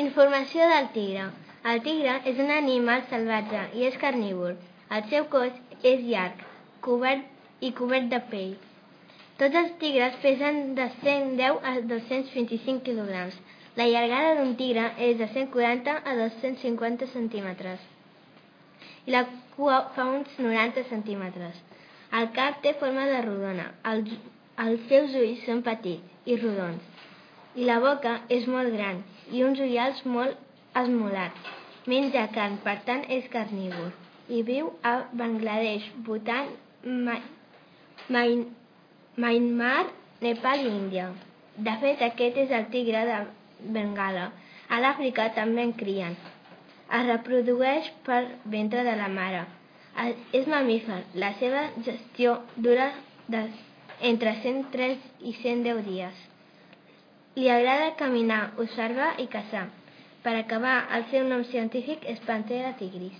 Informació del tigre. El tigre és un animal salvatge i és carnívor. El seu cos és llarg cobert i cobert de pell. Tots els tigres pesen de 110 a 225 kg. La llargada d'un tigre és de 140 a 250 centímetres i la cua fa uns 90 centímetres. El cap té forma de rodona, els, els seus ulls són petits i rodons la boca és molt gran i uns ullals molt esmolats. Menja carn, per tant és carnívor i viu a Bangladesh, Bhutan, Myanmar, Nepal i Índia. De fet, aquest és el tigre de Bengala. A l'Àfrica també en crien. Es reprodueix per ventre de la mare. És mamífer. La seva gestió dura de, entre 103 i 110 dies. Li agrada caminar, observar i caçar. Per acabar, el seu nom científic és Panthera tigris.